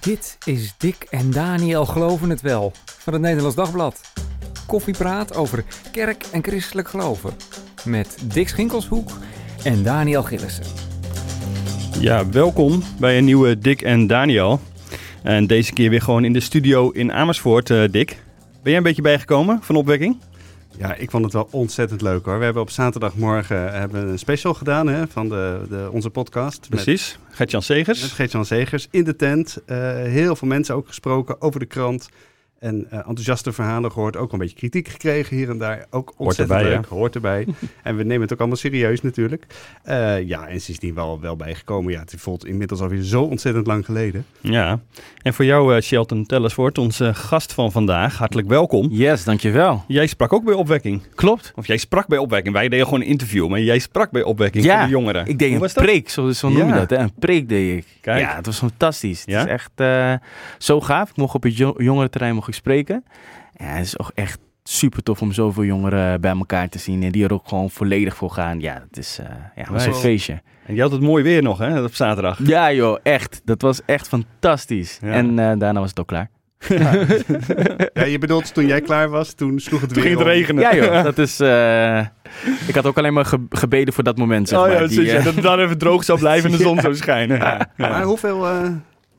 Dit is Dick en Daniel Geloven het Wel van het Nederlands Dagblad. Koffiepraat over kerk en christelijk geloven. Met Dick Schinkelshoek en Daniel Gillissen. Ja, welkom bij een nieuwe Dick en Daniel. En deze keer weer gewoon in de studio in Amersfoort, uh, Dick. Ben jij een beetje bijgekomen van opwekking? Ja, ik vond het wel ontzettend leuk hoor. We hebben op zaterdagmorgen hebben een special gedaan hè, van de, de, onze podcast. Precies, Gert-Jan Segers. Gert-Jan Segers in de tent. Uh, heel veel mensen ook gesproken over de krant. En uh, enthousiaste verhalen gehoord. Ook een beetje kritiek gekregen hier en daar. Ook ontzettend Hoort erbij, leuk. Hoort erbij. en we nemen het ook allemaal serieus natuurlijk. Uh, ja, en sindsdien wel, wel bijgekomen. Ja, het voelt inmiddels alweer zo ontzettend lang geleden. Ja, en voor jou uh, Shelton Tellersvoort, onze gast van vandaag. Hartelijk welkom. Yes, dankjewel. Jij sprak ook bij Opwekking. Klopt. Of jij sprak bij Opwekking. Wij deden gewoon een interview, maar jij sprak bij Opwekking ja, voor de jongeren. ik deed Hoe een preek, zo, zo noem je Ja. dat. Hè? Een preek deed ik. Kijk. Ja, het was fantastisch. Ja? Het is echt eh, zo gaaf. Ik mocht op het jo- jongerenterrein mocht spreken. Ja, het is ook echt super tof om zoveel jongeren bij elkaar te zien. En die er ook gewoon volledig voor gaan. Ja, het is eh ja, was een feestje. En je had het mooi weer nog, hè, op zaterdag. Ja joh, echt. Dat was echt fantastisch. Ja. En eh, daarna was het ook klaar. Ja, je bedoelt toen jij klaar was, toen sloeg het Toen weer ging het om. regenen. Ja joh, dat is... eh, ik had ook alleen maar ge- gebeden voor dat moment, zeg oh maar. ja, Die, dat, het dan even droog zou blijven en de zon zou schijnen. Ja. Maar hoeveel, eh,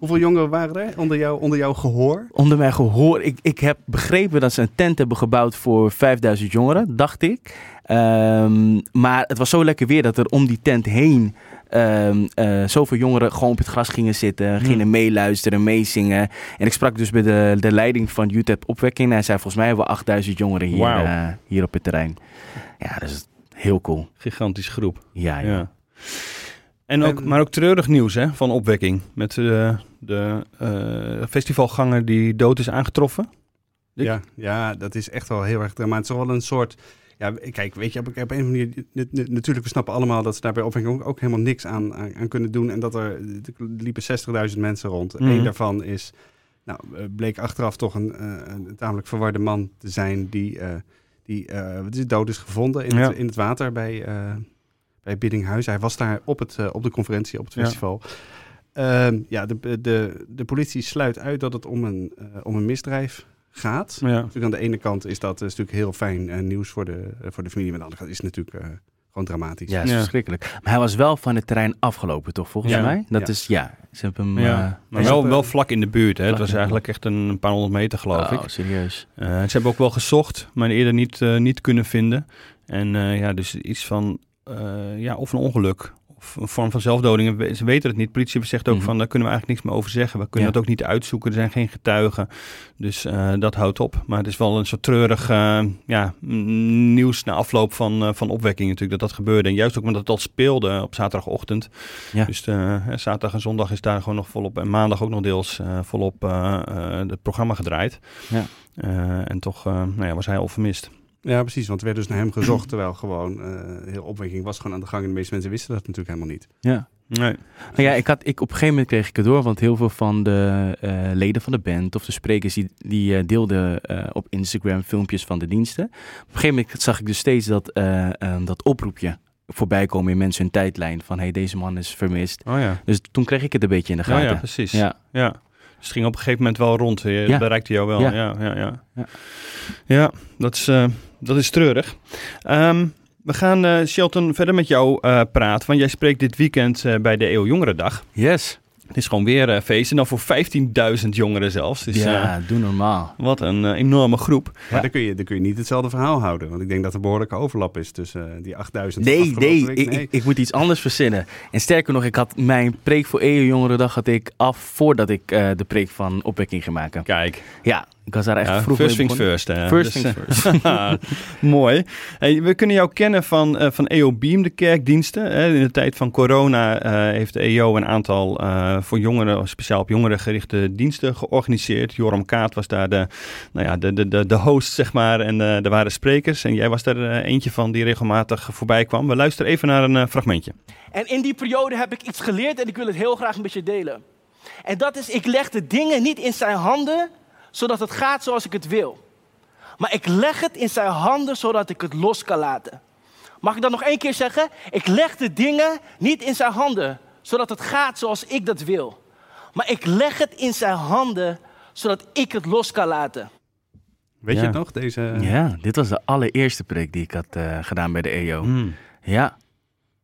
hoeveel jongeren waren er onder, jou, onder jouw gehoor? Onder mijn gehoor. Ik, ik heb begrepen dat ze een tent hebben gebouwd voor 5000 jongeren, dacht ik. Ehm, maar het was zo lekker weer dat er om die tent heen ehm, eh, zoveel jongeren gewoon op het gras gingen zitten. Gingen meeluisteren, meezingen. En ik sprak dus bij de, de leiding van UTEP Opwekking. En hij zei volgens mij hebben we 8000 jongeren hier, eh, hier op het terrein. Ja, dat is heel cool. Gigantische groep. Ja, ja. Ja. En ook, En- maar ook treurig nieuws hè, van opwekking. Met de, de eh, festivalganger die dood is aangetroffen. Dick? Ja, ja, dat is echt wel heel erg dramatisch. Het is wel een soort... Ja, kijk, weet je, op, op een manier... Natuurlijk, we snappen allemaal dat ze daar bij ook, ook helemaal niks aan, aan, aan kunnen doen. En dat er, er liepen 60.000 mensen rond. Mhm. Eén daarvan is, nou, eh, bleek achteraf toch een, eh, een tamelijk verwarde man te zijn... die, die is het, dood is gevonden in, Ja. het, in het water bij, bij Biddinghuis. Hij was daar op, het, op de conferentie, op het Ja. Ehm, ja, de, de, de politie sluit uit dat het om een, eh, om een misdrijf gaat. Ja. Natuurlijk aan de ene kant is dat, eh, is natuurlijk heel fijn eh, nieuws voor de, voor de familie. Maar aan de andere kant is het natuurlijk eh, gewoon dramatisch. Ja, dat is Ja. verschrikkelijk. Maar hij was wel van het terrein afgelopen, toch? Volgens Ja. mij. Dat Ja. is, ja. Ze hebben hem... Ja. eh, Maar wel, wel vlak in de buurt. Hè. Het was eigenlijk echt een, een paar honderd meter, geloof oh, ik. serieus. Eh, ze hebben ook wel gezocht, maar eerder niet, niet kunnen vinden. En eh, ja, dus iets van, eh, ja, of een ongeluk. Een vorm van zelfdoding. Ze weten het niet. De politie zegt ook Mhm. van, daar kunnen we eigenlijk niks meer over zeggen. We kunnen Ja. het ook niet uitzoeken. Er zijn geen getuigen. Dus eh, dat houdt op. Maar het is wel een soort treurig eh, ja, nieuws na afloop van, eh, van opwekking natuurlijk. Dat dat gebeurde. En juist ook omdat het al speelde op zaterdagochtend. Ja. Dus zaterdag en zondag is daar gewoon nog volop. En maandag ook nog deels volop het programma gedraaid. Ja. En toch nou ja, was hij al vermist. Ja, precies. Want er werd dus naar hem gezocht. terwijl gewoon eh heel opwekking was gewoon aan de gang. En de meeste mensen wisten dat natuurlijk helemaal niet. Ja. Nee. Nou ja, ik had, ik, op een gegeven moment kreeg ik het door, want heel veel van de eh, leden van de band of de sprekers die, die eh, deelden eh, op Instagram filmpjes van de diensten. Op een gegeven moment zag ik dus steeds dat, dat oproepje voorbij komen in mensen hun tijdlijn van hey, deze man is vermist. Oh ja. Dus toen kreeg ik het een beetje in de Ja, gaten. ja, precies. Ja. Ja. Dus het ging op een gegeven moment wel rond. Je Ja. bereikte jou wel. Ja, Ja. ja, ja. Ja, Ja. dat, is, eh, dat is treurig. Ehm, we gaan, eh, Shelton, verder met jou eh, praten. Want jij spreekt dit weekend bij de Eeuw Jongerendag. Yes. Het is gewoon weer eh, feest. En dan voor 15.000 jongeren zelfs. Dus ja, eh, doe normaal. wat een eh, enorme groep. Maar dan, kun je, dan kun je niet hetzelfde verhaal houden. Want ik denk dat er behoorlijke overlap is tussen die 8000 Nee, nee, week. ik, ik, ik moet iets anders verzinnen. En sterker nog, ik had mijn preek voor EO Jongerendag had ik af voordat ik eh, de preek van opwekking ging maken. Kijk, Ja, ik was daar echt ja, vroeg first things begonnen. first. hè. First Dus, things eh, first. Mooi. Hey, we kunnen jou kennen van, eh, van EO Beam, de kerkdiensten. Hè. In de tijd van corona eh, heeft de EO een aantal eh, voor jongeren, speciaal op jongeren gerichte diensten georganiseerd. Joram Kaat was daar de, nou ja, de, de, de, de host, zeg maar. En eh, er waren sprekers. En jij was er eh, eentje van die regelmatig voorbij kwam. We luisteren even naar een fragmentje. En in die periode heb ik iets geleerd en ik wil het heel graag met je delen. En dat is, ik leg de dingen niet in zijn handen, zodat het gaat zoals ik het wil. Maar ik leg het in zijn handen, zodat ik het los kan laten. Mag ik dat nog één keer zeggen? Ik leg de dingen niet in zijn handen, zodat het gaat zoals ik dat wil. Maar ik leg het in zijn handen, zodat ik het los kan laten. Weet Ja. je het nog, deze... Ja, dit was de allereerste preek die ik had eh, gedaan bij de EO. Hmm. Ja.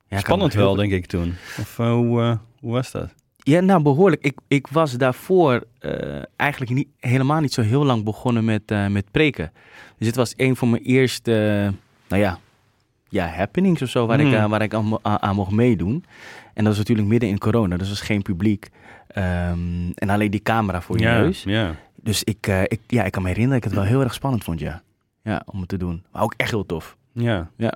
ja. Spannend wel, denk ik toen. Of eh, hoe, eh, hoe was dat? Ja, nou behoorlijk. Ik, ik was daarvoor eh, eigenlijk niet, helemaal niet zo heel lang begonnen met, eh, met preken. Dus dit was een van mijn eerste, eh, nou ja, ja, happenings of zo, waar Hmm. ik, eh, waar ik aan, mo- aan, aan mocht meedoen. En dat was natuurlijk midden in corona, dus er was geen publiek. Ehm, en alleen die camera voor je neus. ja. Dus ik, ik, ja, ik kan me herinneren dat ik het wel heel erg spannend vond, ja. Ja, om het te doen. Maar ook echt heel tof. Ja. Ja.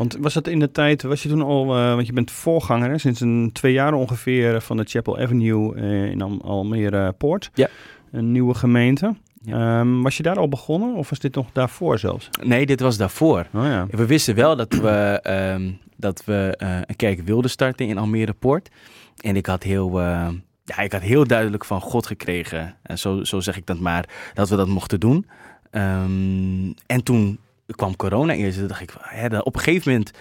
Want was dat in de tijd, was je toen al, eh, want je bent voorganger hè, sinds een twee jaar ongeveer eh, van de Chapel Avenue eh, in Al Almere Poort. Ja. Een nieuwe gemeente. Ja. Ehm, was je daar al begonnen of was dit nog daarvoor zelfs? Nee, dit was daarvoor. Oh ja. We wisten wel dat we, ehm, dat we een kerk wilden starten in Almere Poort. En ik had heel, ja, ik had heel duidelijk van God gekregen, en zo, zo zeg ik dat maar, dat we dat mochten doen. Ehm, en toen kwam corona eerst. Toen dacht ik, van, hè, op een gegeven moment,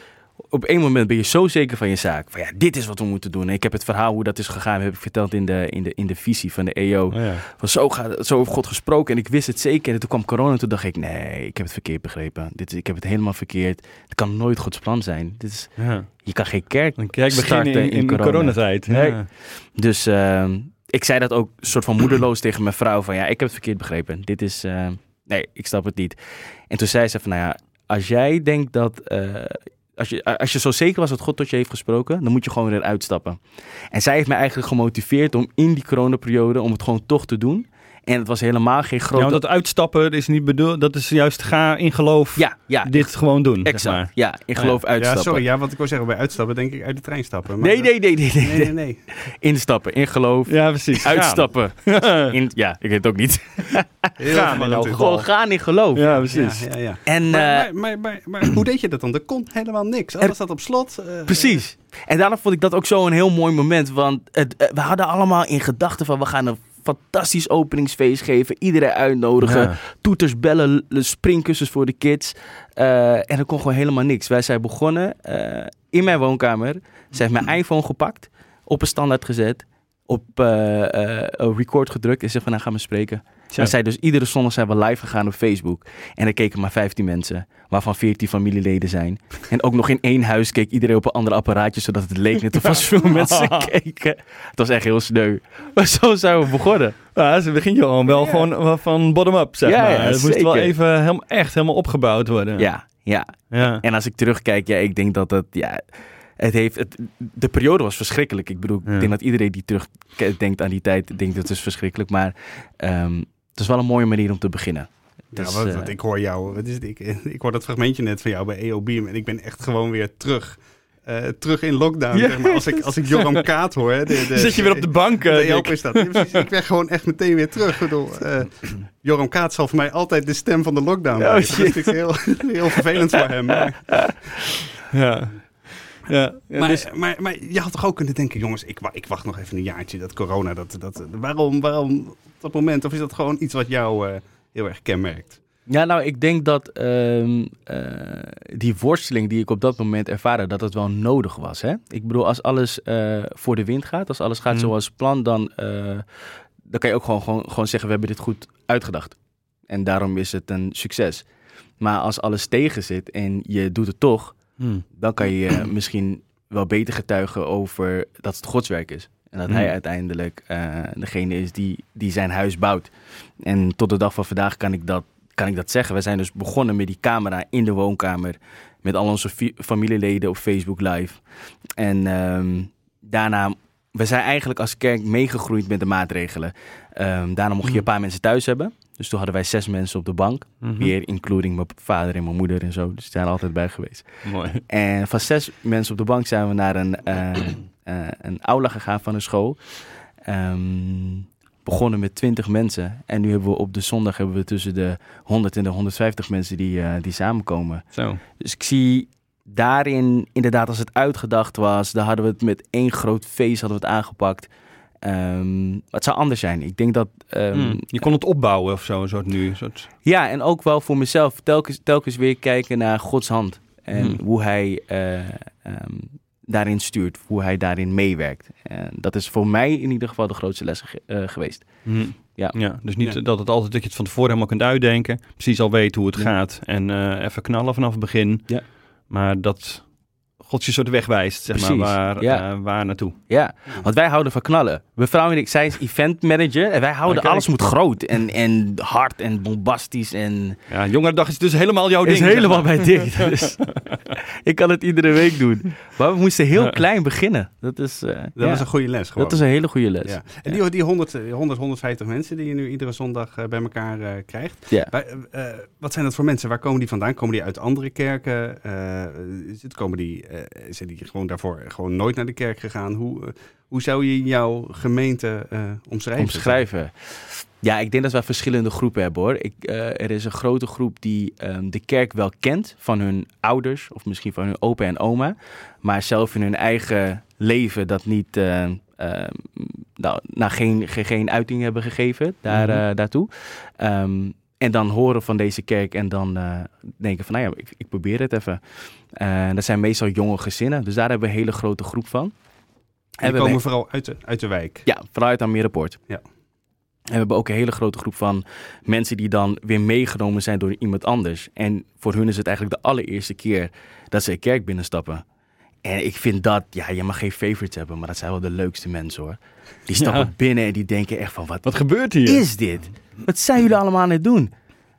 op één moment ben je zo zeker van je zaak. Van ja, dit is wat we moeten doen. En ik heb het verhaal hoe dat is gegaan, heb ik verteld in de, in de, in de visie van de EO. Oh ja. Van zo, gaat, zo heeft God gesproken en ik wist het zeker. En toen kwam corona en toen dacht ik, nee, ik heb het verkeerd begrepen. Dit is, ik heb het helemaal verkeerd. Het kan nooit Gods plan zijn. Dit is, ja. je kan geen kerk Een kerk starten beginnen in, in, corona. coronatijd. Nee. Ja. Dus ehm, ik zei dat ook soort van moedeloos tegen mijn vrouw. Van ja, ik heb het verkeerd begrepen. Dit is, eh, nee, ik snap het niet. En toen zei ze van nou ja, als jij denkt dat... eh, als je, als je zo zeker was dat God tot je heeft gesproken, dan moet je gewoon eruit stappen. En zij heeft mij eigenlijk gemotiveerd om in die coronaperiode, om het gewoon toch te doen. En het was helemaal geen Ja, grote... want dat uitstappen is niet bedoeld, dat is juist ga in geloof ja, ja, dit gewoon doen. zeg exact. maar. Ja, in geloof Ja, uitstappen. sorry, ja, want ik wil zeggen, bij uitstappen denk ik uit de trein stappen. maar Nee, nee, nee, nee, nee, Nee, nee, nee. Instappen, in geloof, Ja, precies. uitstappen. In, ja, ik weet het ook niet. Gaan in. Gewoon gaan in geloof. Ja, Ja, precies. ja, ja. En, eh, Maar, maar, maar, maar, maar hoe deed je dat dan? Er kon helemaal niks. Alles staat op slot. eh, Precies. En daarom vond ik dat ook zo een heel mooi moment. Want het, eh, we hadden allemaal in gedachten van we gaan een fantastisch openingsfeest geven. Iedereen uitnodigen. Ja. Toeters, bellen, springkussens voor de kids. Eh, en er kon gewoon helemaal niks. Wij zijn begonnen eh, in mijn woonkamer. Ze heeft mijn iPhone gepakt. Op een standaard gezet. Op eh, record gedrukt. En zegt van nou gaan we spreken. En zij dus iedere zondag zijn we live gegaan op Facebook. En er keken maar 15 mensen, waarvan 14 familieleden zijn. En ook nog in één huis keek iedereen op een ander apparaatje, zodat het leek net of er veel mensen keken. Het was echt heel sneu. Maar zo zijn we begonnen. Ja, ze begint je al wel gewoon van bottom-up, zeg Ja, maar. ja, het moest wel even helemaal, echt helemaal opgebouwd worden. Ja, ja. ja. En als ik terugkijk, ja, ik denk dat het, ja, het heeft, het, de periode was verschrikkelijk. Ik bedoel, Ja. ik denk dat iedereen die terugdenkt aan die tijd, denkt dat het is verschrikkelijk. Maar ehm, het is wel een mooie manier om te beginnen. Ja, Dus, wat, eh, wat ik hoor jou. Wat is het? Ik, ik hoor dat fragmentje net van jou bij EO Beam. En ik ben echt gewoon weer terug. eh, terug in lockdown. Ja. Zeg maar. als, ik, als ik Joram Kaat hoor. De, de, Zit je weer op de bank, de Dick? is dat. Ja, ik ben gewoon echt meteen weer terug. Ik bedoel, Joram Kaat zal voor mij altijd de stem van de lockdown Oh, blijven. dat is heel, heel vervelend voor hem. Maar, Ja. Ja, ja, maar, dus- maar, maar je had toch ook kunnen denken, jongens, ik, ik wacht nog even een jaartje, dat corona, dat, dat, waarom, waarom dat moment? Of is dat gewoon iets wat jou eh, heel erg kenmerkt? Ja, nou, ik denk dat ehm, eh, die worsteling die ik op dat moment ervaarde, dat het wel nodig was. Hè? Ik bedoel, als alles eh, voor de wind gaat, als alles gaat Mhm. zoals plan, dan, dan kan je ook gewoon, gewoon, gewoon zeggen, we hebben dit goed uitgedacht. En daarom is het een succes. Maar als alles tegen zit en je doet het toch, Hm. dan kan je misschien wel beter getuigen over dat het Gods werk is. En dat Hmm. hij uiteindelijk eh, degene is die, die zijn huis bouwt. En tot de dag van vandaag kan ik, dat, kan ik dat zeggen. We zijn dus begonnen met die camera in de woonkamer. Met al onze familieleden op Facebook Live. En ehm, daarna, we zijn eigenlijk als kerk meegegroeid met de maatregelen. Ehm, daarna mocht je een paar mensen thuis hebben. Dus toen hadden wij zes mensen op de bank. Mhm. Weer including mijn vader en mijn moeder en zo. Dus die zijn er altijd bij geweest. Mooi. En van zes mensen op de bank zijn we naar een, eh, een aula gegaan van een school. Ehm, begonnen met 20 mensen. En nu hebben we op de zondag hebben we tussen de 100 en de 150 mensen die, eh, die samenkomen. Zo. Dus ik zie daarin, inderdaad, als het uitgedacht was, dan hadden we het met één groot feest hadden we het aangepakt. Maar het zou anders zijn. Ik denk dat. ehm, Hm. Je kon het opbouwen of zo, een soort nu. Een soort... ja, en ook wel voor mezelf telkens, telkens weer kijken naar Gods hand. En Hmm. hoe hij eh, daarin stuurt, hoe hij daarin meewerkt. En dat is voor mij in ieder geval de grootste les ge- eh, geweest. Hm. Ja. ja, dus niet Ja. dat het altijd dat je het van tevoren helemaal kunt uitdenken, precies al weet hoe het Ja. gaat en eh, even knallen vanaf het begin. Ja. Maar dat God je soort wegwijst, zeg Precies, maar, waar, ja. eh, waar naartoe. Ja, want wij houden van knallen. Mevrouw en ik, zij is event manager en wij houden alles moet groot en, en hard en bombastisch en Ja, jongerendag is dus helemaal jouw ding. is zeg helemaal bij Dick. Dus ik kan het iedere week doen. Maar we moesten heel Ja. klein beginnen. Dat is, eh, Dat ja, was een goede les gewoon. dat is een hele goede les. Ja. En die, die 100, eh, 100, 150 mensen die je nu iedere zondag eh, bij elkaar eh, krijgt. Eh, eh, wat zijn dat voor mensen? Waar komen die vandaan? Komen die uit andere kerken? Eh, is het, komen die, zijn die gewoon daarvoor gewoon nooit naar de kerk gegaan? Hoe, eh, hoe zou je jouw gemeente eh, omschrijven? omschrijven. Ja, ik denk dat we verschillende groepen hebben hoor. Ik, eh, er is een grote groep die ehm, de kerk wel kent van hun ouders of misschien van hun opa en oma, maar zelf in hun eigen leven dat niet, eh, ehm, nou, nou geen, geen, geen uiting hebben gegeven daar, Mhm. eh, daartoe. Ehm, en dan horen van deze kerk en dan eh, denken van, nou ja, ik, ik probeer het even. Eh, dat zijn meestal jonge gezinnen, dus daar hebben we een hele grote groep van. En die Hebben we- komen vooral uit de, uit de wijk. ja, vanuit Almerepoort. Ja. En we hebben ook een hele grote groep van mensen die dan weer meegenomen zijn door iemand anders. En voor hun is het eigenlijk de allereerste keer dat ze een kerk binnenstappen. En ik vind dat, ja, je mag geen favorites hebben, maar dat zijn wel de leukste mensen hoor. Die stappen Ja. binnen en die denken echt van, wat, Wat gebeurt hier? is dit? Wat zijn jullie allemaal aan het doen?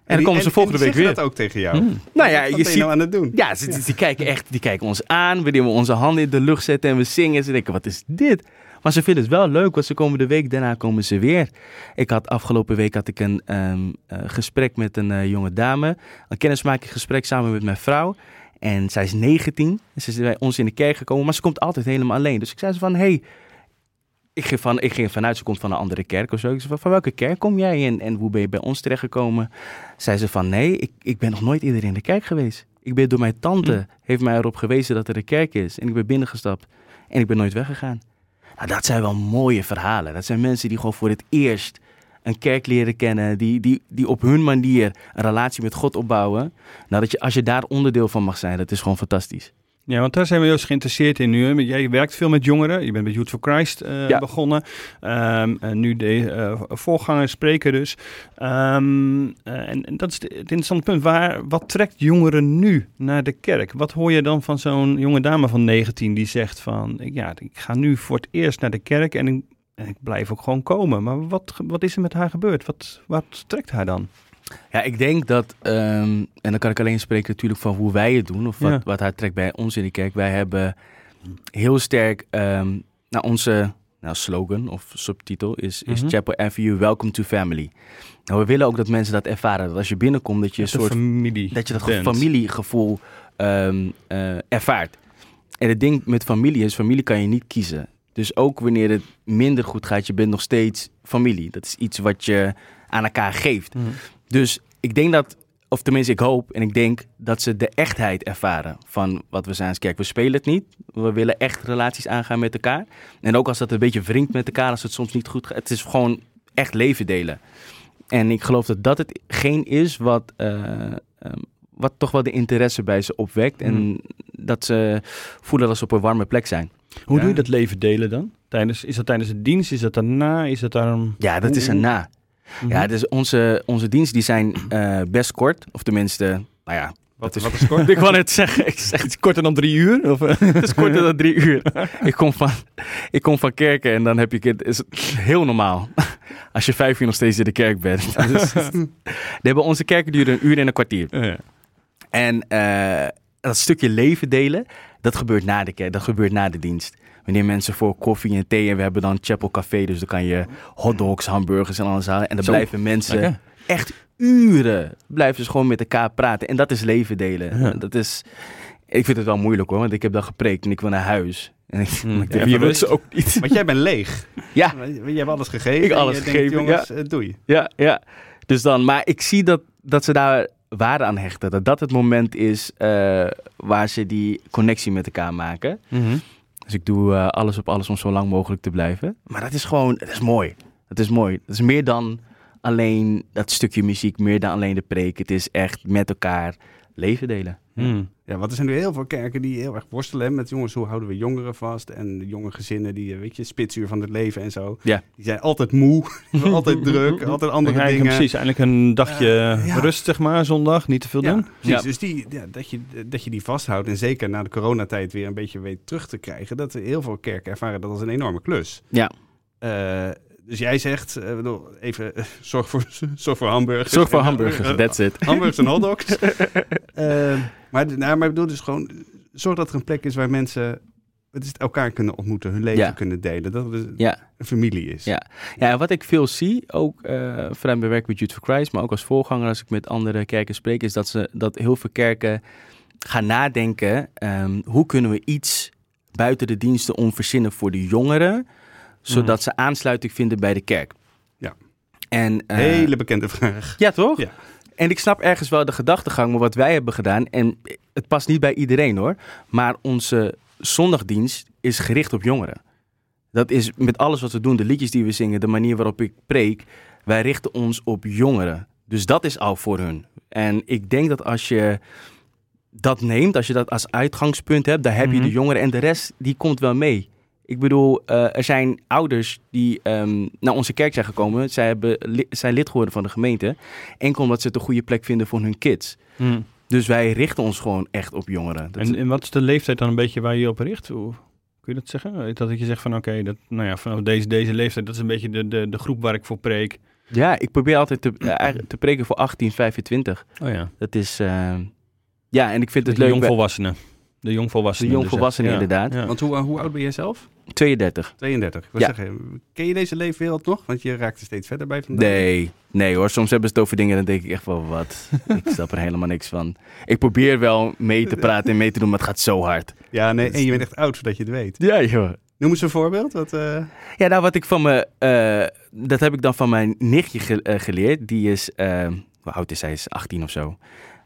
En, dan komen ze volgende die week weer. zeggen dat ook tegen jou. Hmm. Nou ja, Wat je ben je ziet, nou aan het doen? ja, ze, die kijken echt, die kijken ons aan, wanneer we onze handen in de lucht zetten en we zingen. Ze denken, wat is dit? Maar ze vinden het wel leuk, want ze komen de week daarna komen ze weer. Ik had afgelopen week had ik een ehm, eh, gesprek met een eh, jonge dame, een kennismakingsgesprek samen met mijn vrouw. En zij is 19, ze is bij ons in de kerk gekomen, maar ze komt altijd helemaal alleen. Dus ik zei ze van, hey, ik ging, van, ik ging vanuit, ze komt van een andere kerk of zo. Ik zei van, van welke kerk kom jij en, en hoe ben je bij ons terechtgekomen? Zei ze van, nee, ik, ik ben nog nooit eerder in de kerk geweest. Ik ben door mijn tante, Hm. heeft mij erop gewezen dat er een kerk is. En ik ben binnengestapt en ik ben nooit weggegaan. Nou, dat zijn wel mooie verhalen. Dat zijn mensen die gewoon voor het eerst een kerk leren kennen. Die, die, die op hun manier een relatie met God opbouwen. Nou, dat je, als je daar onderdeel van mag zijn, dat is gewoon fantastisch. Ja, want daar zijn we juist geïnteresseerd in nu. Jij werkt veel met jongeren. Je bent bij Youth for Christ eh, Ja. begonnen. Ehm, en nu de eh, voorganger, spreker dus. Ehm, eh, en, en dat is de- het interessante punt. Waar, wat trekt jongeren nu naar de kerk? Wat hoor je dan van zo'n jonge dame van 19 die zegt van... Ja, ik ga nu voor het eerst naar de kerk en ik, en ik blijf ook gewoon komen. Maar wat, wat is er met haar gebeurd? Wat, wat trekt haar dan? Ja, ik denk dat, ehm, en dan kan ik alleen spreken natuurlijk van hoe wij het doen, of wat, Ja. wat haar trekt bij ons in de kerk. Wij hebben heel sterk, ehm nou onze nou, slogan of subtitel is, is Mhm. Chapel FU, Welcome to Family. Nou, we willen ook dat mensen dat ervaren, dat als je binnenkomt, dat je een soort familie. dat je dat bent. familiegevoel ehm, eh, ervaart. En het ding met familie is, familie kan je niet kiezen. Dus ook wanneer het minder goed gaat, je bent nog steeds familie. Dat is iets wat je aan elkaar geeft. Mhm. Dus ik denk dat, of tenminste ik hoop en ik denk dat ze de echtheid ervaren van wat we zijn als kerk. We spelen het niet. We willen echt relaties aangaan met elkaar. En ook als dat een beetje wringt met elkaar, als het soms niet goed gaat. Het is gewoon echt leven delen. En ik geloof dat dat hetgeen is wat, eh, ehm, wat toch wel de interesse bij ze opwekt. En Hmm. dat ze voelen dat ze op een warme plek zijn. Hoe Ja. doe je dat leven delen dan? Tijdens, is dat tijdens de dienst? Is dat daarna? Is dat daarom... Ja, dat is Hoe- na. Mhm. Ja, dus onze, onze diensten die zijn eh, best kort. Of tenminste, nou ja, Wat, is- wat is kort? ik wou net zeggen, ik zeg Het is korter dan drie uur? Of, eh? het is korter dan drie uur. Ik kom van, ik kom van kerken en dan heb je het, is het heel normaal. Als je vijf uur nog steeds in de kerk bent. Dus, hebben onze kerken duren een uur en een kwartier. Ja. En eh, dat stukje leven delen, dat gebeurt na de kerk, dat gebeurt na de dienst. Wanneer mensen voor koffie en thee en we hebben dan Chapel Café, dus dan kan je hotdogs, hamburgers en alles halen. En dan Zo, blijven mensen lekker. echt uren blijven ze gewoon met elkaar praten. En dat is leven delen. Ja. Dat is, ik vind het wel moeilijk hoor, want ik heb dan gepreekt en ik wil naar huis. En ik, Hmm. Ja, ze ook niet. Want jij bent leeg. Ja. Je hebt alles gegeven. Ik alles je denkt, gegeven, jongens, eh, doei. Ja, ja. Dus dan, maar ik zie dat, dat ze daar waarde aan hechten. Dat dat het moment is eh, waar ze die connectie met elkaar maken. Mhm. Dus ik doe eh, alles op alles om zo lang mogelijk te blijven. Maar dat is gewoon, dat is mooi. Dat is mooi. Dat is meer dan alleen dat stukje muziek, meer dan alleen de preek. Het is echt met elkaar leven delen. Hmm. Ja, want er zijn nu heel veel kerken die heel erg worstelen met jongens, hoe houden we jongeren vast? En de jonge gezinnen, die, eh, weet je, spitsuur van het leven en zo. Ja. Die zijn altijd moe, altijd druk, altijd andere Ja, dingen. precies, eigenlijk een dagje Eh, ja. rust, zeg maar, zondag. Niet te veel Ja, doen. precies. Ja. Dus die, ja, dat, je, dat je die vasthoudt en zeker na de coronatijd weer een beetje weet terug te krijgen. Dat heel veel kerken ervaren dat als een enorme klus. Ja. Eh, dus jij zegt, eh, bedoel, even, eh, zorg, voor, zorg voor hamburgers. Zorg voor hamburgers, that's it. Hamburgers en hotdogs. Eh, maar, nou, maar ik bedoel dus gewoon, zorg dat er een plek is waar mensen het is, elkaar kunnen ontmoeten, hun leven Ja. kunnen delen. Dat het Ja. een familie is. Ja. Ja, wat ik veel zie, ook uh, vanuit mijn werk met Youth for Christ, maar ook als voorganger als ik met andere kerken spreek, is dat, ze, dat heel veel kerken gaan nadenken, um, hoe kunnen we iets buiten de diensten om verzinnen voor de jongeren, zodat mm. ze aansluiting vinden bij de kerk. Ja. En, uh, Hele bekende vraag. Ja, toch? Ja. En ik snap ergens wel de gedachtegang, maar wat wij hebben gedaan, en het past niet bij iedereen hoor, maar onze zondagdienst is gericht op jongeren. Dat is met alles wat we doen, de liedjes die we zingen, de manier waarop ik preek, wij richten ons op jongeren. Dus dat is al voor hun. En ik denk dat als je dat neemt, als je dat als uitgangspunt hebt, dan heb je Mhm. de jongeren en de rest die komt wel mee. Ik bedoel, uh, er zijn ouders die um, naar onze kerk zijn gekomen. Zij hebben, li zijn lid geworden van de gemeente. Enkel omdat ze het een goede plek vinden voor hun kids. Hmm. Dus wij richten ons gewoon echt op jongeren. Dat En, en, wat is de leeftijd dan een beetje waar je op richt? Hoe, kun je dat zeggen? Dat je zegt van oké, okay, dat nou ja, vanaf deze, deze leeftijd, dat is een beetje de, de, de groep waar ik voor preek. Ja, ik probeer altijd te, uh, te preken voor 18, 25. Oh ja. Dat is, uh, ja, en ik vind het leuk. jongvolwassenen. De jongvolwassenen. De jongvolwassenen, dus, inderdaad. Ja. Want hoe, hoe oud ben jij zelf? 32. 32. Ik wil Ja. zeggen, ken je deze leefwereld nog? Want je raakt er steeds verder bij vandaag. Nee, nee hoor. Soms hebben ze het over dingen en dan denk ik echt wel wat. ik snap er helemaal niks van. Ik probeer wel mee te praten en mee te doen, maar het gaat zo hard. Ja, nee, en je bent echt oud voordat je het weet. Ja, joh. Noem eens een voorbeeld. Wat, uh... Ja, nou wat ik van me, uh, dat heb ik dan van mijn nichtje ge uh, geleerd. Die is, hoe oud is hij? Is 18 of zo.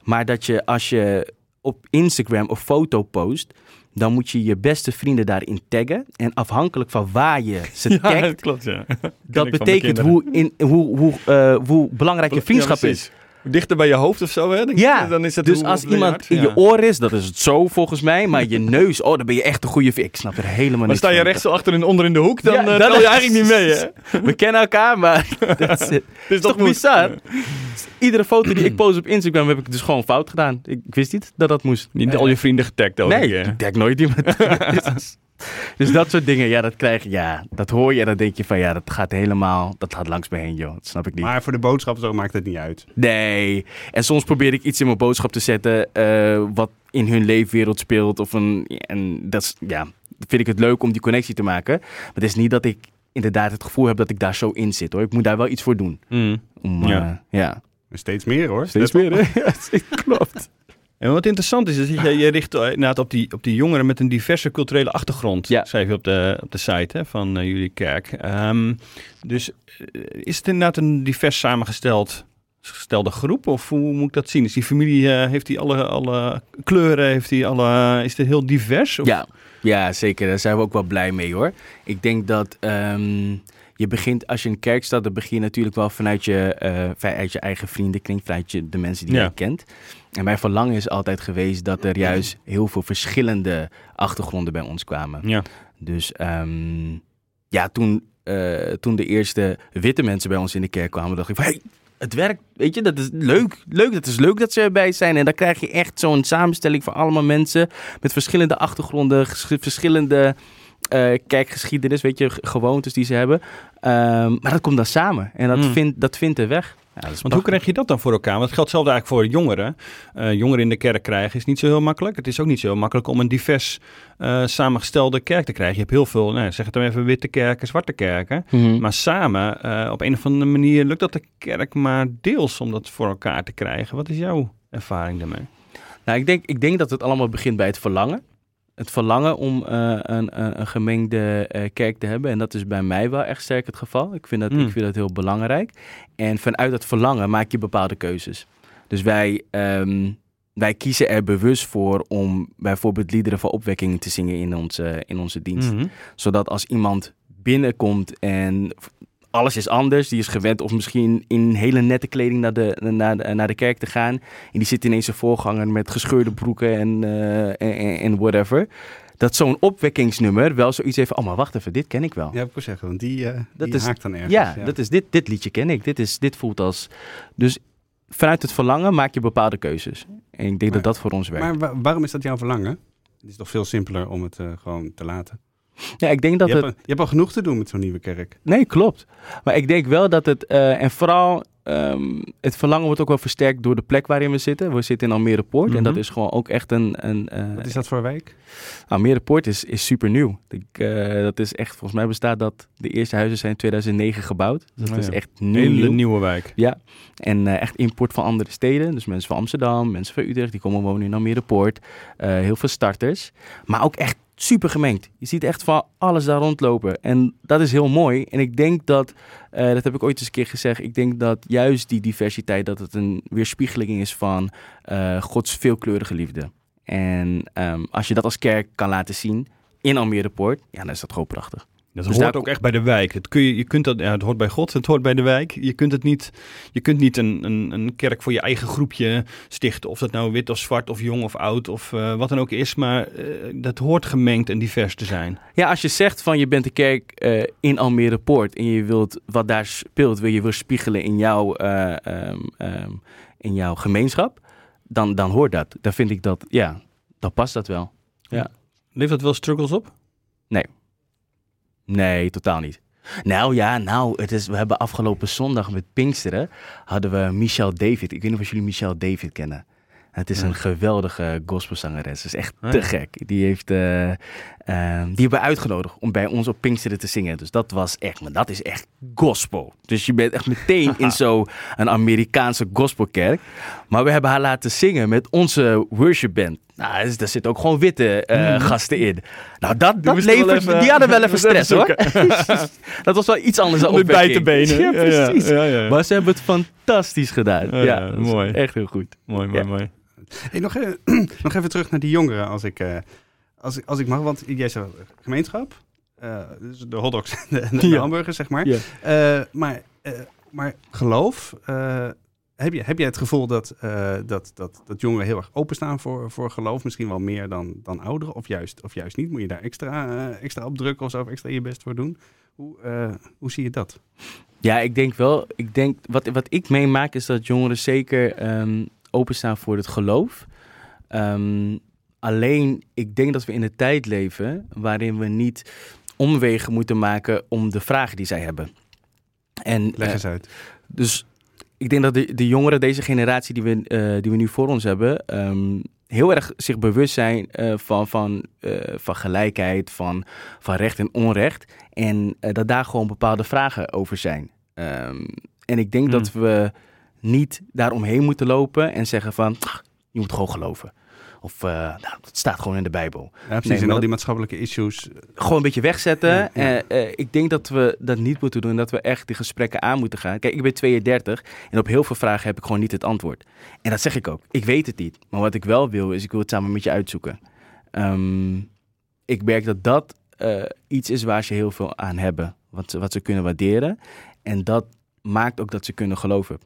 Maar dat je als je op Instagram een foto post, dan moet je je beste vrienden daarin taggen. En afhankelijk van waar je ze ja, tagt, dat, klopt, ja. dat betekent hoe, in, hoe, hoe, uh, hoe belangrijk je vriendschap ja, is. Dichter bij je hoofd of zo, hè? Dan, ja, dan is het dus als iemand hart, in ja. je oor is, dat is het zo volgens mij. Maar je neus, oh, dan ben je echt een goede. Ik snap er helemaal Maar niks sta je rechts zo achter en onder in de hoek, dan Ja, dat tel je is- eigenlijk niet mee, hè? We kennen elkaar, maar dat is, het. Toch bizar? Iedere foto die ik post op Instagram heb ik dus gewoon fout gedaan. Ik, ik wist niet dat dat moest. Niet Eh, al je vrienden getagd ook. Nee, ik denk nooit iemand. dus, dus dat soort dingen, ja, dat krijg je, ja, dat hoor je en dan denk je van, ja, dat gaat helemaal, dat gaat langs me heen, joh. Dat snap ik niet. Maar voor de boodschap zo maakt het niet uit. Nee. En soms probeer ik iets in mijn boodschap te zetten eh, wat in hun leefwereld speelt. Of een, en dat is, ja, vind ik het leuk om die connectie te maken. Maar het is niet dat ik inderdaad het gevoel heb dat ik daar zo in zit, hoor. Ik moet daar wel iets voor doen. Mm. Om, Ja. ja. ja. Steeds meer hoor. Steeds Let meer, hè? Ja, klopt. En wat interessant is, is dat je, je richt eh, inderdaad op die, op die jongeren met een diverse culturele achtergrond. Ja. Schrijf je op de, op de site hè, van eh, jullie kerk. Ehm, dus eh, is het inderdaad een divers samengesteld gestelde groep? Of hoe moet ik dat zien? Is die familie, eh, heeft die alle, alle kleuren? Heeft die alle, is het heel divers? Of? Ja, ja, zeker. Daar zijn we ook wel blij mee hoor. Ik denk dat ehm, je begint, als je in een kerk staat, dan begin je natuurlijk wel vanuit je, eh, vanuit je eigen vriendenkring, vanuit je, de mensen die Ja. je kent. En mijn verlangen is altijd geweest dat er juist heel veel verschillende achtergronden bij ons kwamen. Ja. Dus ehm, ja, toen, eh, toen de eerste witte mensen bij ons in de kerk kwamen, dacht ik van, hey, het werkt, weet je, dat is leuk. Leuk, dat is leuk dat ze erbij zijn. En dan krijg je echt zo'n samenstelling van allemaal mensen met verschillende achtergronden, verschillende eh, kijkgeschiedenis, weet je, gewoontes die ze hebben. Ehm, maar dat komt dan samen en dat, Mm. vindt, dat vindt er weg. Ja, Want hoe krijg je dat dan voor elkaar? Want het geldt zelfs eigenlijk voor jongeren. Eh, jongeren in de kerk krijgen is niet zo heel makkelijk. Het is ook niet zo heel makkelijk om een divers eh, samengestelde kerk te krijgen. Je hebt heel veel, nou, zeg het dan even, witte kerken, zwarte kerken. Mhm. Maar samen, eh, op een of andere manier, lukt dat de kerk maar deels om dat voor elkaar te krijgen. Wat is jouw ervaring daarmee? Nou, ik denk, ik denk dat het allemaal begint bij het verlangen. Het verlangen om eh, een, een, gemengde eh, kerk te hebben. En dat is bij mij wel echt sterk het geval. Ik vind, dat, Mm. ik vind dat heel belangrijk. En vanuit dat verlangen maak je bepaalde keuzes. Dus wij, ehm, wij kiezen er bewust voor om bijvoorbeeld liederen van opwekking te zingen in onze, in onze dienst. Mhm. Zodat als iemand binnenkomt en alles is anders. Die is gewend of misschien in hele nette kleding naar de, naar de, naar de kerk te gaan. En die zit ineens een voorganger met gescheurde broeken en, eh, en, en- whatever. Dat zo'n opwekkingsnummer wel zoiets heeft. Oh, maar wacht even, dit ken ik wel. Ja, ik wil zeggen, want die, eh Dat die is- haakt dan ergens. Ja, Dat is dit, dit liedje ken ik. Dit, is, dit voelt als. Dus vanuit het verlangen maak je bepaalde keuzes. En ik denk Maar- dat dat voor ons werkt. Maar wa- waarom is dat jouw verlangen? Het is toch veel simpeler om het eh, gewoon te laten. Ja, ik denk dat je, het. hebt, al- je hebt al genoeg te doen met zo'n nieuwe kerk. Nee, klopt. Maar ik denk wel dat het. eh, en vooral. ehm, het verlangen wordt ook wel versterkt door de plek waarin we zitten. We zitten in Almere Poort. En Mhm. dat is gewoon ook echt een. een eh, Wat is dat voor wijk? Almere Poort is, is super nieuw. Ik, eh, dat is echt. Volgens mij bestaat dat. De eerste huizen zijn in 2009 gebouwd. Dus dat Oh is ja. echt nieuw. hele nieuw. nieuwe wijk. Ja, en echt import van andere steden. Dus mensen van Amsterdam, mensen van Utrecht, die komen wonen in Almere Poort. Heel veel starters. Maar ook echt super gemengd. Je ziet echt van alles daar rondlopen. En dat is heel mooi. En ik denk dat, eh, dat heb ik ooit eens een keer gezegd, ik denk dat juist die diversiteit, dat het een weerspiegeling is van eh, Gods veelkleurige liefde. En ehm, als je dat als kerk kan laten zien in Almere Poort, ja, dan is dat gewoon prachtig. Dat Dus hoort daar- ook echt bij de wijk. Het, kun je, je kunt dat, ja, het hoort bij God, het hoort bij de wijk. Je kunt, het niet, je kunt niet een, een, een kerk voor je eigen groepje stichten. Of dat nou wit of zwart of jong of oud of eh, wat dan ook is. Maar eh, dat hoort gemengd en divers te zijn. Ja, als je zegt van je bent de kerk eh, in Almere Poort en je wilt wat daar speelt, wil je wil spiegelen in jouw, eh, ehm, ehm, in jouw gemeenschap, dan, dan hoort dat. Dan vind ik dat, ja, dan past dat wel. Levert dat wel struggles op? Nee, totaal niet. Nou ja, nou, het is, we hebben afgelopen zondag met Pinksteren hadden we Michelle David. Ik weet niet of jullie Michelle David kennen. Het is Ja. een geweldige gospelzangeres. Het is echt te gek. Die, heeft, eh, ehm, die hebben we uitgenodigd om bij ons op Pinksteren te zingen. Dus dat was echt, maar dat is echt gospel. Dus je bent echt meteen in zo'n Amerikaanse gospelkerk. Maar we hebben haar laten zingen met onze worshipband. Nou, dus daar zitten ook gewoon witte eh, gasten in. Nou, dat, dat levert, even- die hadden wel even stress hoor. dat was wel iets anders dan Om de bij te opwekking. benen. Ja, precies. Ja, ja, ja. Maar ze hebben het fantastisch gedaan. Ja, mooi. Echt heel goed. Mooi, mooi, Ja. mooi. Hey, nog, even, nog even terug naar die jongeren, als ik, eh, als, ik- als ik mag. Want jij zei gemeenschap, eh, dus de hotdogs en de, en de Ja. hamburgers, zeg maar. Ja. Eh, maar, eh, maar geloof, eh, heb, je, heb jij het gevoel dat, eh, dat, dat, dat jongeren heel erg openstaan voor, voor geloof? Misschien wel meer dan, dan ouderen, of juist, of juist niet? Moet je daar extra, eh, extra op drukken of zo, of extra je best voor doen? Hoe, eh, hoe zie je dat? Ja, ik denk wel. Ik denk, wat, wat ik meemaak is dat jongeren zeker ehm, openstaan voor het geloof. Ehm, alleen, ik denk dat we in een tijd leven waarin we niet omwegen moeten maken om de vragen die zij hebben. En, Leg eens uit. Dus ik denk dat de, de jongeren, deze generatie die we, eh, die we nu voor ons hebben, ehm, heel erg zich bewust zijn eh, van, van, eh, van gelijkheid, van, van recht en onrecht. En dat daar gewoon bepaalde vragen over zijn. Ehm, en ik denk dat we niet daaromheen moeten lopen en zeggen van, "Ach, je moet gewoon geloven. Of, eh, nou, het staat gewoon in de Bijbel Ja, precies. en al dat- die maatschappelijke issues. eh, gewoon een beetje wegzetten. Ja, ja. Eh, ik denk dat we dat niet moeten doen. Dat we echt die gesprekken aan moeten gaan. Kijk, ik ben 32 en op heel veel vragen heb ik gewoon niet het antwoord. En dat zeg ik ook. Ik weet het niet. Maar wat ik wel wil, is ik wil het samen met je uitzoeken. Ehm, ik merk dat dat iets is waar ze heel veel aan hebben. Wat ze, wat ze kunnen waarderen. En dat maakt ook dat ze kunnen geloven.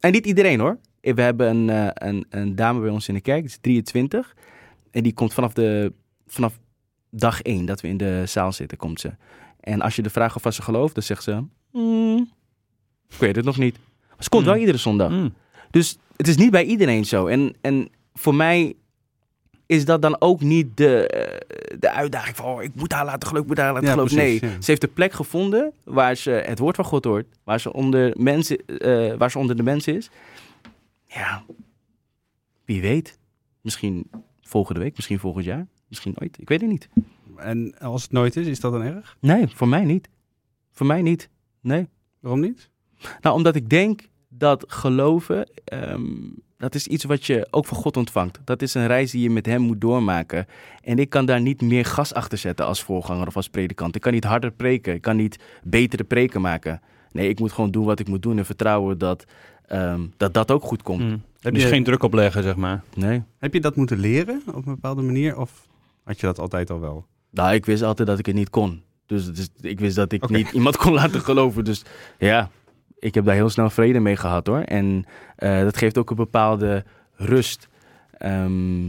En niet iedereen hoor. We hebben een, eh, een, een dame bij ons in de kerk, die is 23. En die komt vanaf, de, vanaf dag één dat we in de zaal zitten, komt ze. En als je de vraag of ze gelooft, dan zegt ze... "Mm, ik weet het nog niet. Maar ze komt Mm. wel iedere zondag. Mm. Dus het is niet bij iedereen zo. En, en voor mij is dat dan ook niet de, eh, de uitdaging van... Oh, ik moet haar laten geloven, ik moet haar laten Ja, geloven. precies, nee, ja. ze heeft een plek gevonden waar ze het woord van God hoort. Waar ze onder, mensen, eh, waar ze onder de mensen is. Ja, wie weet. Misschien volgende week, misschien volgend jaar. Misschien ooit, ik weet het niet. En als het nooit is, is dat dan erg? Nee, voor mij niet. Voor mij niet. Nee. Waarom niet? Nou, omdat ik denk dat geloven, ehm, dat is iets wat je ook van God ontvangt. Dat is een reis die je met hem moet doormaken. En ik kan daar niet meer gas achter zetten als voorganger of als predikant. Ik kan niet harder preken. Ik kan niet betere preken maken. Nee, ik moet gewoon doen wat ik moet doen en vertrouwen dat ehm, dat, dat ook goed komt. Mm. Heb dus je- geen druk opleggen, zeg maar. Nee. Heb je dat moeten leren op een bepaalde manier? Of had je dat altijd al wel? Nou, ik wist altijd dat ik het niet kon. Dus, dus ik wist dat ik niet iemand kon laten geloven. Dus ja, ik heb daar heel snel vrede mee gehad hoor. En eh, dat geeft ook een bepaalde rust ehm,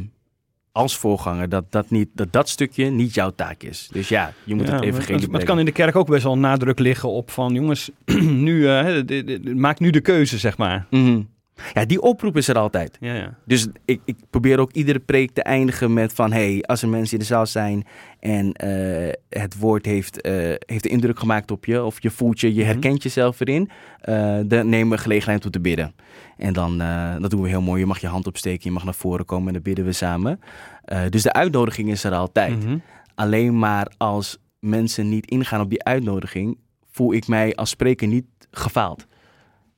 als voorganger. Dat dat, niet, dat dat stukje niet jouw taak is. Dus ja, je moet Ja, het even geen het, kan in de kerk ook best wel nadruk liggen op van jongens, nu, eh, de- de- maak nu de keuze, zeg maar. Mhm. Ja, die oproep is er altijd. Ja, ja. Dus ik, ik probeer ook iedere preek te eindigen met van... hey, als er mensen in de zaal zijn en eh, het woord heeft, eh, heeft indruk gemaakt op je... of je voelt je, je Mhm. herkent jezelf erin... eh, dan nemen we gelegenheid om te bidden. En dan, dat doen we heel mooi. Je mag je hand opsteken, je mag naar voren komen en dan bidden we samen. Dus de uitnodiging is er altijd. Mhm. Alleen maar als mensen niet ingaan op die uitnodiging... voel ik mij als spreker niet gefaald.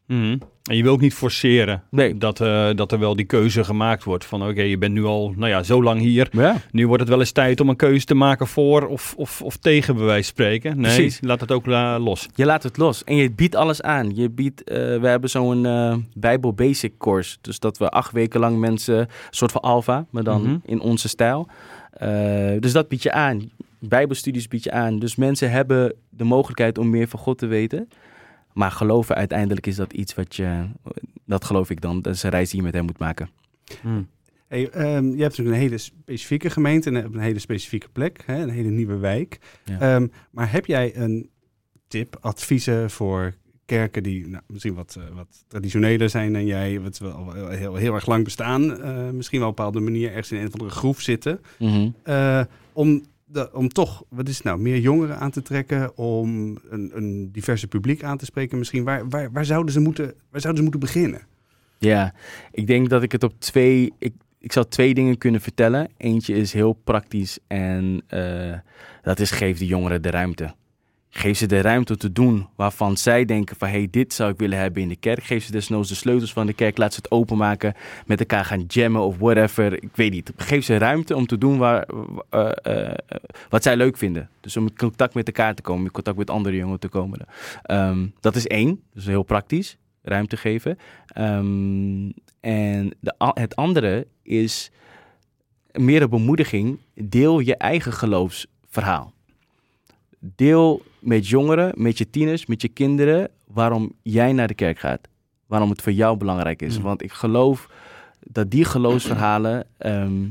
Mhm. En je wil ook niet forceren Nee. dat, eh, dat er wel die keuze gemaakt wordt van oké, je bent nu al nou ja, zo lang hier. Ja. Nu wordt het wel eens tijd om een keuze te maken voor of, of, of tegen bij wijze van spreken. Nee, Precies. laat het ook eh, los. Je laat het los en je biedt alles aan. Je biedt, eh, we hebben zo'n Bijbel Basic course. Dus dat we acht weken lang mensen, een soort van alfa, maar dan Mhm. in onze stijl. Dus dat bied je aan. Bijbelstudies bied je aan. Dus mensen hebben de mogelijkheid om meer van God te weten. Maar geloven uiteindelijk is dat iets wat je, dat geloof ik dan, dat is een reis die je met hem moet maken. Hey, ehm, je hebt natuurlijk een hele specifieke gemeente en een hele specifieke plek, hè, een hele nieuwe wijk. Ja. Ehm, maar heb jij een tip, adviezen voor kerken die nou, misschien wat, eh, wat traditioneler zijn dan jij, wat wel al heel, heel, heel erg lang bestaan, eh, misschien wel op een bepaalde manier ergens in een of andere groef zitten, Mhm. eh, om, om toch, wat is het nou, meer jongeren aan te trekken, om een, een diverse publiek aan te spreken misschien. Waar, waar, waar, zouden ze moeten, waar zouden ze moeten beginnen? Ja, ik denk dat ik het op twee. Ik, ik zou twee dingen kunnen vertellen. Eentje is heel praktisch en eh, dat is geef de jongeren de ruimte. Geef ze de ruimte te doen waarvan zij denken van... hey, dit zou ik willen hebben in de kerk. Geef ze desnoods de sleutels van de kerk. Laat ze het openmaken. Met elkaar gaan jammen of whatever. Ik weet niet. Geef ze ruimte om te doen waar, eh, eh, wat zij leuk vinden. Dus om in contact met elkaar te komen. In contact met andere jongeren te komen. Ehm, dat is één. Dus heel praktisch. Ruimte geven. Ehm, en de, het andere is meer een bemoediging. Deel je eigen geloofsverhaal. Deel met jongeren, met je tieners, met je kinderen waarom jij naar de kerk gaat. Waarom het voor jou belangrijk is. Mm. Want ik geloof dat die geloofsverhalen, ehm,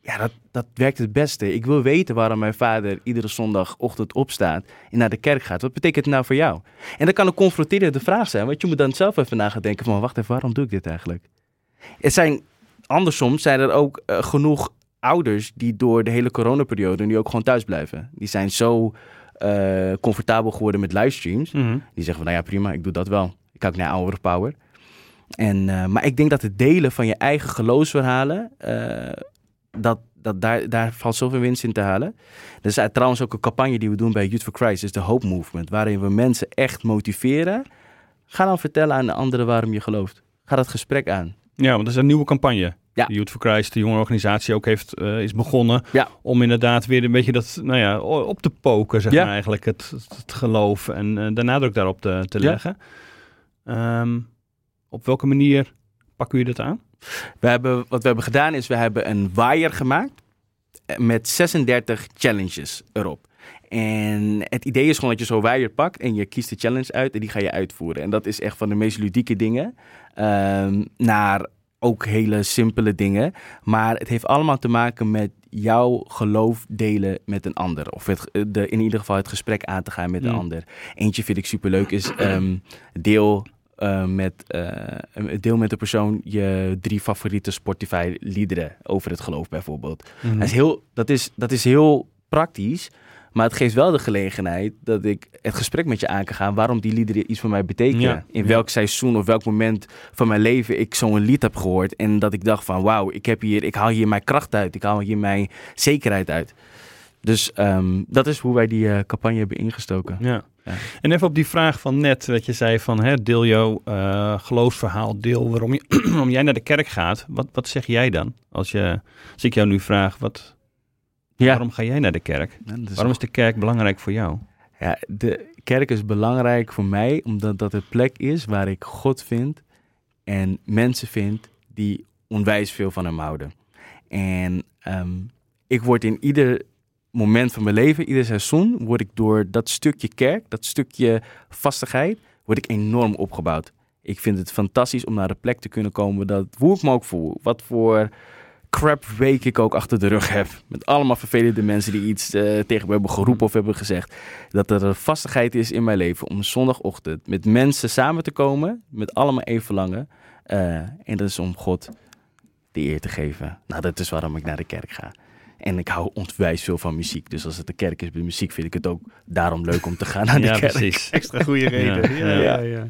ja, dat, dat werkt het beste. Ik wil weten waarom mijn vader iedere zondagochtend opstaat en naar de kerk gaat. Wat betekent het nou voor jou? En dat kan een confronterende vraag zijn, want je moet dan zelf even na gaan denken van, wacht even, waarom doe ik dit eigenlijk? Er zijn, andersom zijn er ook eh, genoeg ouders die door de hele coronaperiode nu ook gewoon thuis blijven. Die zijn zo eh, comfortabel geworden met livestreams. Mhm. Die zeggen van, nou ja, prima, ik doe dat wel. Ik kijk naar Hour of Power. En, eh, maar ik denk dat het delen van je eigen geloofsverhalen, eh, dat, dat daar, daar valt zoveel winst in te halen. Er is trouwens ook een campagne die we doen bij Youth for Christ, is de Hope Movement, waarin we mensen echt motiveren. Ga dan vertellen aan de anderen waarom je gelooft. Ga dat gesprek aan. Ja, want dat is een nieuwe campagne. Ja. Youth for Christ, de jonge organisatie, ook heeft, eh, is begonnen. Ja. Om inderdaad weer een beetje dat, nou ja, op te poken, zeg Ja. maar eigenlijk. Het, geloof en eh, de nadruk daarop te, te Ja. leggen. Ehm, op welke manier pakken jullie dat aan? We hebben, wat we hebben gedaan is, we hebben een waaier gemaakt eh, met 36 challenges erop. En het idee is gewoon dat je zo'n waaier pakt en je kiest de challenge uit en die ga je uitvoeren. En dat is echt van de meest ludieke dingen ehm, naar ook hele simpele dingen. Maar het heeft allemaal te maken met jouw geloof delen met een ander. Of het, eh, de, in ieder geval het gesprek aan te gaan met een Mm. ander. Eentje vind ik superleuk is ehm, deel eh, met, eh, deel met de persoon je drie favoriete Spotify liederen over het geloof bijvoorbeeld. Dat, is heel, dat, is, dat is heel praktisch, maar het geeft wel de gelegenheid dat ik het gesprek met je aan kan gaan waarom die liederen iets voor mij betekenen. Ja, In welk seizoen of welk moment van mijn leven ik zo'n lied heb gehoord en dat ik dacht van wauw, ik, heb hier, ik haal hier mijn kracht uit, ik haal hier mijn zekerheid uit. Dus ehm, dat is hoe wij die eh, campagne hebben ingestoken. Ja. Ja. En even op die vraag van net, dat je zei van hè, deel jouw eh, geloofsverhaal, deel waarom, je, waarom jij naar de kerk gaat. Wat, wat zeg jij dan? Als, je, als ik jou nu vraag, wat, Ja, waarom ga jij naar de kerk? Ja, dat is Waarom is de kerk belangrijk voor jou? Ja, de kerk is belangrijk voor mij omdat dat een plek is waar ik God vind en mensen vind die onwijs veel van hem houden. En ehm, ik word in ieder moment van mijn leven, ieder seizoen, word ik door dat stukje kerk, dat stukje vastigheid, word ik enorm opgebouwd. Ik vind het fantastisch om naar de plek te kunnen komen dat, hoe ik me ook voel, wat voor crap week ik ook achter de rug heb. Met allemaal vervelende mensen die iets eh, tegen me hebben geroepen of hebben gezegd. Dat er een vastigheid is in mijn leven om zondagochtend met mensen samen te komen, met allemaal even verlangen. Eh, en dat is om God de eer te geven. Nou, dat is waarom ik naar de kerk ga. En ik hou ontwijs veel van muziek. Dus als het de kerk is bij muziek, vind ik het ook daarom leuk om te gaan naar de ja, kerk. precies. Extra goede reden. Ja, Ja, ja. ja, ja.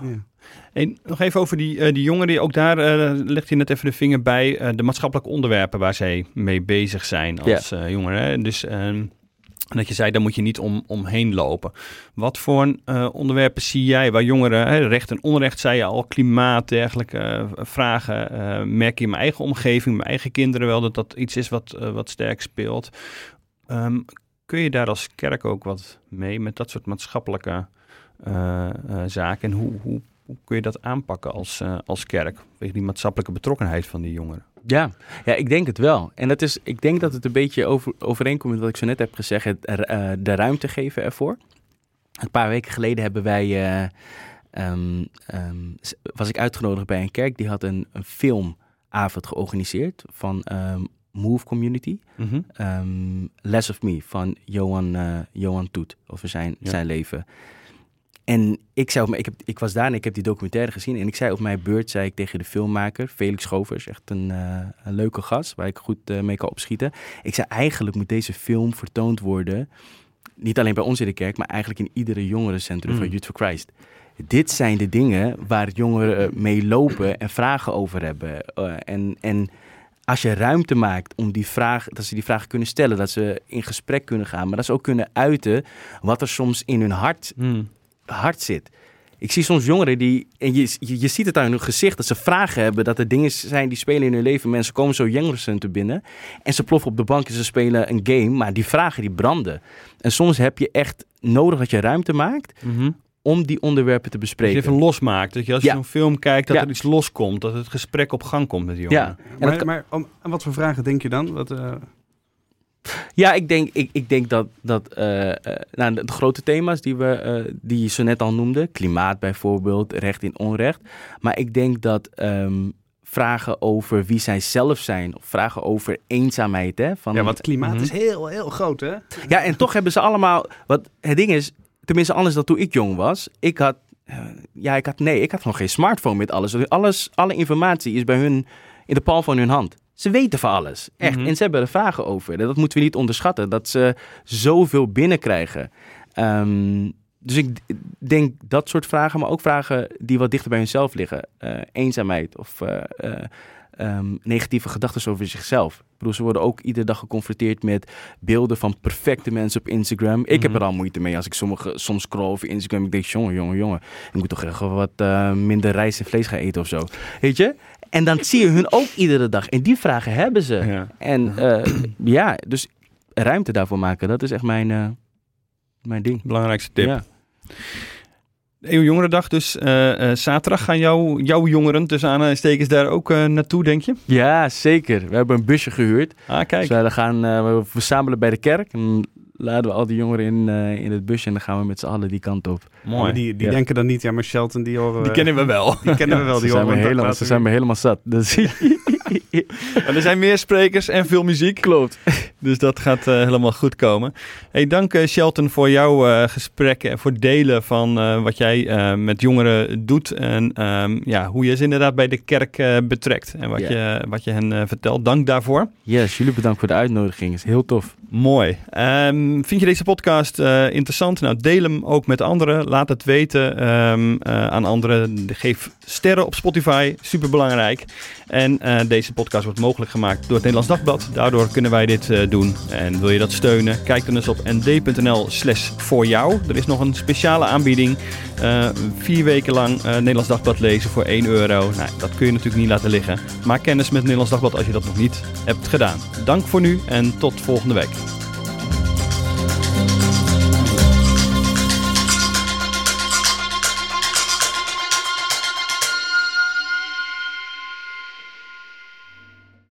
ja. En nog even over die, eh, die jongeren. Ook daar eh, legt hij net even de vinger bij. eh, de maatschappelijke onderwerpen waar zij mee bezig zijn als jongeren. Dus ehm, dat je zei, daar moet je niet om, omheen lopen. Wat voor onderwerpen zie jij waar jongeren, hè, recht en onrecht, zei je al, klimaat, dergelijke vragen. merk je in mijn eigen omgeving, mijn eigen kinderen wel, dat dat iets is wat, wat sterk speelt. Ehm, kun je daar als kerk ook wat mee met dat soort maatschappelijke zaken? En hoe, hoe, hoe kun je dat aanpakken als, eh, als kerk? Tegen die maatschappelijke betrokkenheid van die jongeren. Ja, ja, ik denk het wel. En dat is, ik denk dat het een beetje over, overeenkomt met wat ik zo net heb gezegd, het, eh, de ruimte geven ervoor. Een paar weken geleden hebben wij, eh, ehm, ehm, was ik uitgenodigd bij een kerk, die had een, een filmavond georganiseerd van ehm, Move Community. Ehm, Less of Me van Johan, Johan Toet, over zijn, Ja. zijn leven. En ik, zei op mijn, ik, heb, ik was daar en ik heb die documentaire gezien. En ik zei op mijn beurt, zei ik tegen de filmmaker, Felix Schovers, echt een, eh, een leuke gast, waar ik goed eh, mee kan opschieten. Ik zei, eigenlijk moet deze film vertoond worden, niet alleen bij ons in de kerk, maar eigenlijk in iedere jongerencentrum Mm. van Youth for Christ. Dit zijn de dingen waar jongeren mee lopen en vragen over hebben. Eh, en, en als je ruimte maakt om die vraag, dat ze die vragen kunnen stellen, dat ze in gesprek kunnen gaan, maar dat ze ook kunnen uiten wat er soms in hun hart, hart zit. Ik zie soms jongeren die, en je, je, je ziet het aan hun gezicht, dat ze vragen hebben, dat er dingen zijn die spelen in hun leven. Mensen komen zo jongerencentrum binnen en ze ploffen op de bank en ze spelen een game, maar die vragen die branden. En soms heb je echt nodig dat je ruimte maakt om die onderwerpen te Dat je bespreken. even losmaakt. Dat je als je Ja. zo'n film kijkt, dat Ja. er iets loskomt. Dat het gesprek op gang komt met die jongeren. Ja, en Maar, kan- maar om, aan wat voor vragen denk je dan? Wat, eh, Ja, ik denk, ik, ik denk dat, dat eh, eh, nou, de, grote thema's die, we, eh, die je zo net al noemde, klimaat bijvoorbeeld, recht in onrecht. Maar ik denk dat ehm, vragen over wie zij zelf zijn, of vragen over eenzaamheid. Hè, van, ja, want klimaat Mhm. is heel, heel groot, hè? ja, en toch hebben ze allemaal. Wat het ding is, tenminste anders dan toen ik jong was. Ik had. ja, ik had. Nee, ik had nog geen smartphone met alles. Alles. Alle informatie is bij hun in de palm van hun hand. Ze weten van alles. Echt. Mhm. En ze hebben er vragen over. En dat moeten we niet onderschatten. Dat ze zoveel binnenkrijgen. Ehm, dus ik denk dat soort vragen, maar ook vragen die wat dichter bij hunzelf liggen. Eh, eenzaamheid of eh, eh, ehm, negatieve gedachten over zichzelf. Ik bedoel, ze worden ook iedere dag geconfronteerd met beelden van perfecte mensen op Instagram. Ik heb Mhm. er al moeite mee als ik sommige, soms scroll over Instagram. Ik denk, jongen, jongen, jongen. Ik moet toch echt wat minder rijst en vlees gaan eten of zo. Weet je? En dan zie je hun ook iedere dag. En die vragen hebben ze. Ja. En eh, ja, dus ruimte daarvoor maken, dat is echt mijn, eh, mijn ding. Belangrijkste tip. Ja. Eeuw Jongerendag, dus eh, zaterdag gaan jou, jouw jongeren tussen aanstekens daar ook naartoe, denk je? ja, zeker. We hebben een busje gehuurd. Ah, kijk. Dus we gaan we verzamelen bij de kerk. En laden we al die jongeren in, eh, in het busje en dan gaan we met z'n allen die kant op. Mooi. Maar die die Ja. denken dan niet, ja, maar Shelton, die horen we... Die kennen we wel. die kennen we wel. ze, Die zijn horen me we helemaal, ze zijn me helemaal zat. Dus, Maar er zijn meer sprekers en veel muziek. klopt. Dus dat gaat eh, helemaal goed komen. Hey, dank eh, Shelton voor jouw eh, gesprekken en voor delen van wat jij met jongeren doet. En ehm, ja, hoe je ze inderdaad bij de kerk betrekt. En wat, je, wat je hen vertelt. Dank daarvoor. Yes, jullie bedankt voor de uitnodiging. is heel tof. Mooi. Ehm, vind je deze podcast interessant? Nou, deel hem ook met anderen. Laat het weten ehm, eh, aan anderen. Geef sterren op Spotify. Super belangrijk. En deze podcast wordt mogelijk gemaakt door het Nederlands Dagblad. Daardoor kunnen wij dit doen. En wil je dat steunen? Kijk dan eens op nd.nl slash voor jou. Er is nog een speciale aanbieding. Eh, vier weken lang eh, Nederlands Dagblad lezen voor 1 euro. Nou, dat kun je natuurlijk niet laten liggen. Maak kennis met Nederlands Dagblad als je dat nog niet hebt gedaan. Dank voor nu en tot volgende week.